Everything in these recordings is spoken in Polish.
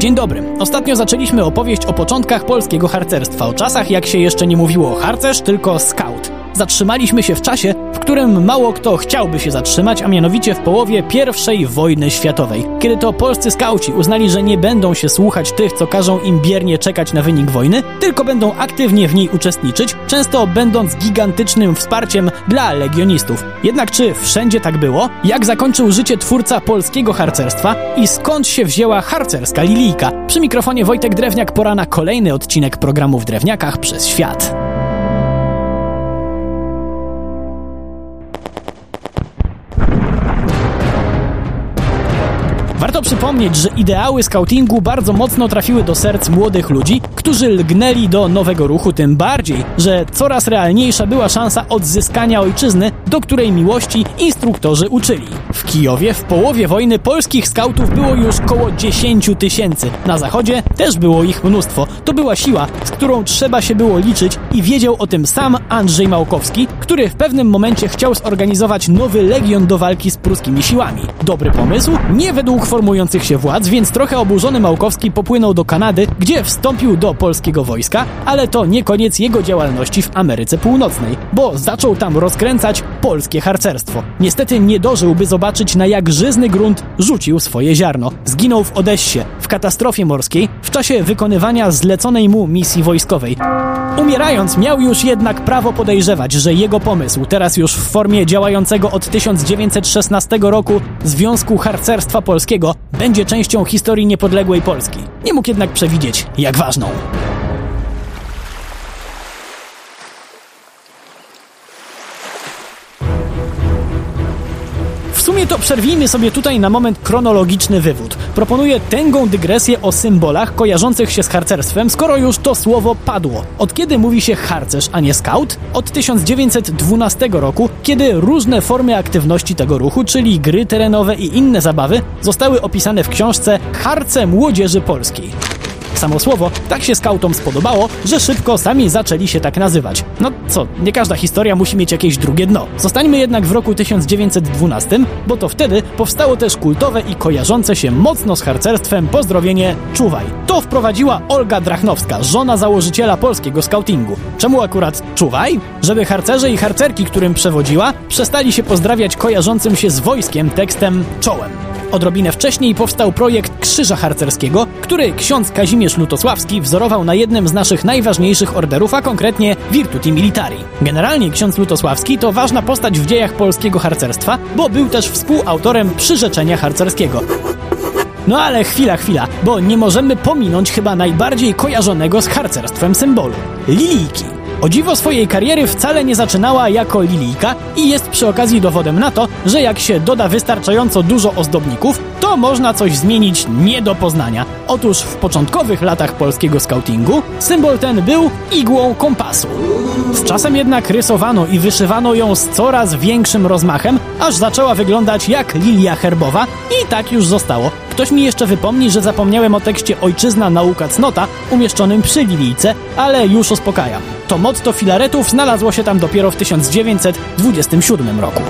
Dzień dobry. Ostatnio zaczęliśmy opowieść o początkach polskiego harcerstwa, o czasach jak się jeszcze nie mówiło harcerz, tylko scout. Zatrzymaliśmy się w czasie, w którym mało kto chciałby się zatrzymać, a mianowicie w połowie I wojny światowej. Kiedy to polscy skauci uznali, że nie będą się słuchać tych, co każą im biernie czekać na wynik wojny, tylko będą aktywnie w niej uczestniczyć, często będąc gigantycznym wsparciem dla legionistów. Jednak czy wszędzie tak było? Jak zakończył życie twórca polskiego harcerstwa i skąd się wzięła harcerska lilijka? Przy mikrofonie Wojtek Drewniak pora na kolejny odcinek programu w Drewniakach przez świat. Warto przypomnieć, że ideały scoutingu bardzo mocno trafiły do serc młodych ludzi, którzy lgnęli do nowego ruchu, tym bardziej, że coraz realniejsza była szansa odzyskania ojczyzny, do której miłości instruktorzy uczyli. W Kijowie w połowie wojny polskich skautów było już około 10 tysięcy. Na zachodzie też było ich mnóstwo. To była siła, z którą trzeba się było liczyć i wiedział o tym sam Andrzej Małkowski, który w pewnym momencie chciał zorganizować nowy legion do walki z pruskimi siłami. Dobry pomysł? Nie według formujących się władz, więc trochę oburzony Małkowski popłynął do Kanady, gdzie wstąpił do polskiego wojska, ale to nie koniec jego działalności w Ameryce Północnej, bo zaczął tam rozkręcać polskie harcerstwo. Niestety nie dożył, by zobaczyć na jak żyzny grunt rzucił swoje ziarno. Zginął w Odessie, w katastrofie morskiej, w czasie wykonywania zleconej mu misji wojskowej. Umierając miał już jednak prawo podejrzewać, że jego pomysł, teraz już w formie działającego od 1916 roku Związku Harcerstwa Polskiego, będzie częścią historii niepodległej Polski. Nie mógł jednak przewidzieć, jak ważną. W sumie to przerwijmy sobie tutaj na moment chronologiczny wywód. Proponuję tęgą dygresję o symbolach kojarzących się z harcerstwem, skoro już to słowo padło. Od kiedy mówi się harcerz, a nie scout? Od 1912 roku, kiedy różne formy aktywności tego ruchu, czyli gry terenowe i inne zabawy, zostały opisane w książce Harce Młodzieży Polskiej. Samo słowo tak się skautom spodobało, że szybko sami zaczęli się tak nazywać. No co, nie każda historia musi mieć jakieś drugie dno. Zostańmy jednak w roku 1912, bo to wtedy powstało też kultowe i kojarzące się mocno z harcerstwem pozdrowienie Czuwaj. To wprowadziła Olga Drachnowska, żona założyciela polskiego skautingu. Czemu akurat Czuwaj? Żeby harcerze i harcerki, którym przewodziła, przestali się pozdrawiać kojarzącym się z wojskiem tekstem czołem. Odrobinę wcześniej powstał projekt Krzyża Harcerskiego, który ksiądz Kazimierz Lutosławski wzorował na jednym z naszych najważniejszych orderów, a konkretnie Virtuti Militari. Generalnie ksiądz Lutosławski to ważna postać w dziejach polskiego harcerstwa, bo był też współautorem przyrzeczenia harcerskiego. No ale chwila, chwila, bo nie możemy pominąć chyba najbardziej kojarzonego z harcerstwem symbolu lilijki. O dziwo swojej kariery wcale nie zaczynała jako lilijka i jest przy okazji dowodem na to, że jak się doda wystarczająco dużo ozdobników, to można coś zmienić nie do poznania. Otóż w początkowych latach polskiego skautingu symbol ten był igłą kompasu. Z czasem jednak rysowano i wyszywano ją z coraz większym rozmachem, aż zaczęła wyglądać jak lilia herbowa i tak już zostało. Ktoś mi jeszcze wypomni, że zapomniałem o tekście Ojczyzna Nauka Cnota umieszczonym przy lilijce, ale już uspokajam. To motto filaretów znalazło się tam dopiero w 1927 roku.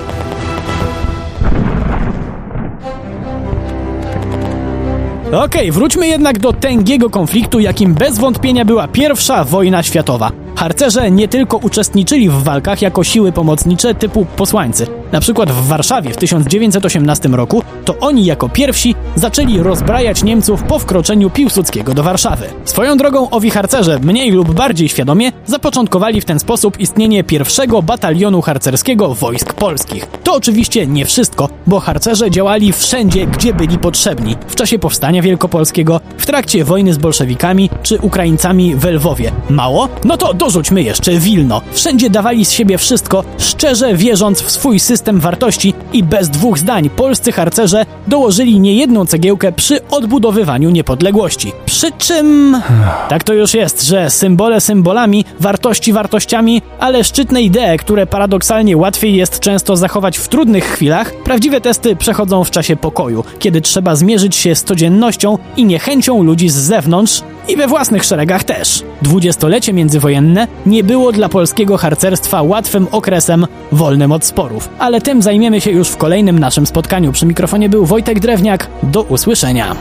Okej, okay, wróćmy jednak do tęgiego konfliktu, jakim bez wątpienia była pierwsza wojna światowa. Harcerze nie tylko uczestniczyli w walkach jako siły pomocnicze typu posłańcy. Na przykład w Warszawie w 1918 roku to oni jako pierwsi zaczęli rozbrajać Niemców po wkroczeniu Piłsudskiego do Warszawy. Swoją drogą owi harcerze mniej lub bardziej świadomie zapoczątkowali w ten sposób istnienie pierwszego batalionu harcerskiego wojsk polskich. To oczywiście nie wszystko, bo harcerze działali wszędzie, gdzie byli potrzebni. W czasie powstania wielkopolskiego, w trakcie wojny z bolszewikami czy Ukraińcami w Lwowie. Mało? No to dorzućmy jeszcze Wilno. Wszędzie dawali z siebie wszystko, szczerze wierząc w swój system wartości i bez dwóch zdań polscy harcerze dołożyli niejedną cegiełkę przy odbudowywaniu niepodległości. Przy czym... Tak to już jest, że symbole symbolami, wartości wartościami, ale szczytne idee, które paradoksalnie łatwiej jest często zachować w trudnych chwilach, prawdziwe testy przechodzą w czasie pokoju, kiedy trzeba zmierzyć się z codziennością i niechęcią ludzi z zewnątrz i we własnych szeregach też. Dwudziestolecie międzywojenne nie było dla polskiego harcerstwa łatwym okresem wolnym od sporów, ale tym zajmiemy się już w kolejnym naszym spotkaniu. Przy mikrofonie był Wojtek Drewniak. Do usłyszenia.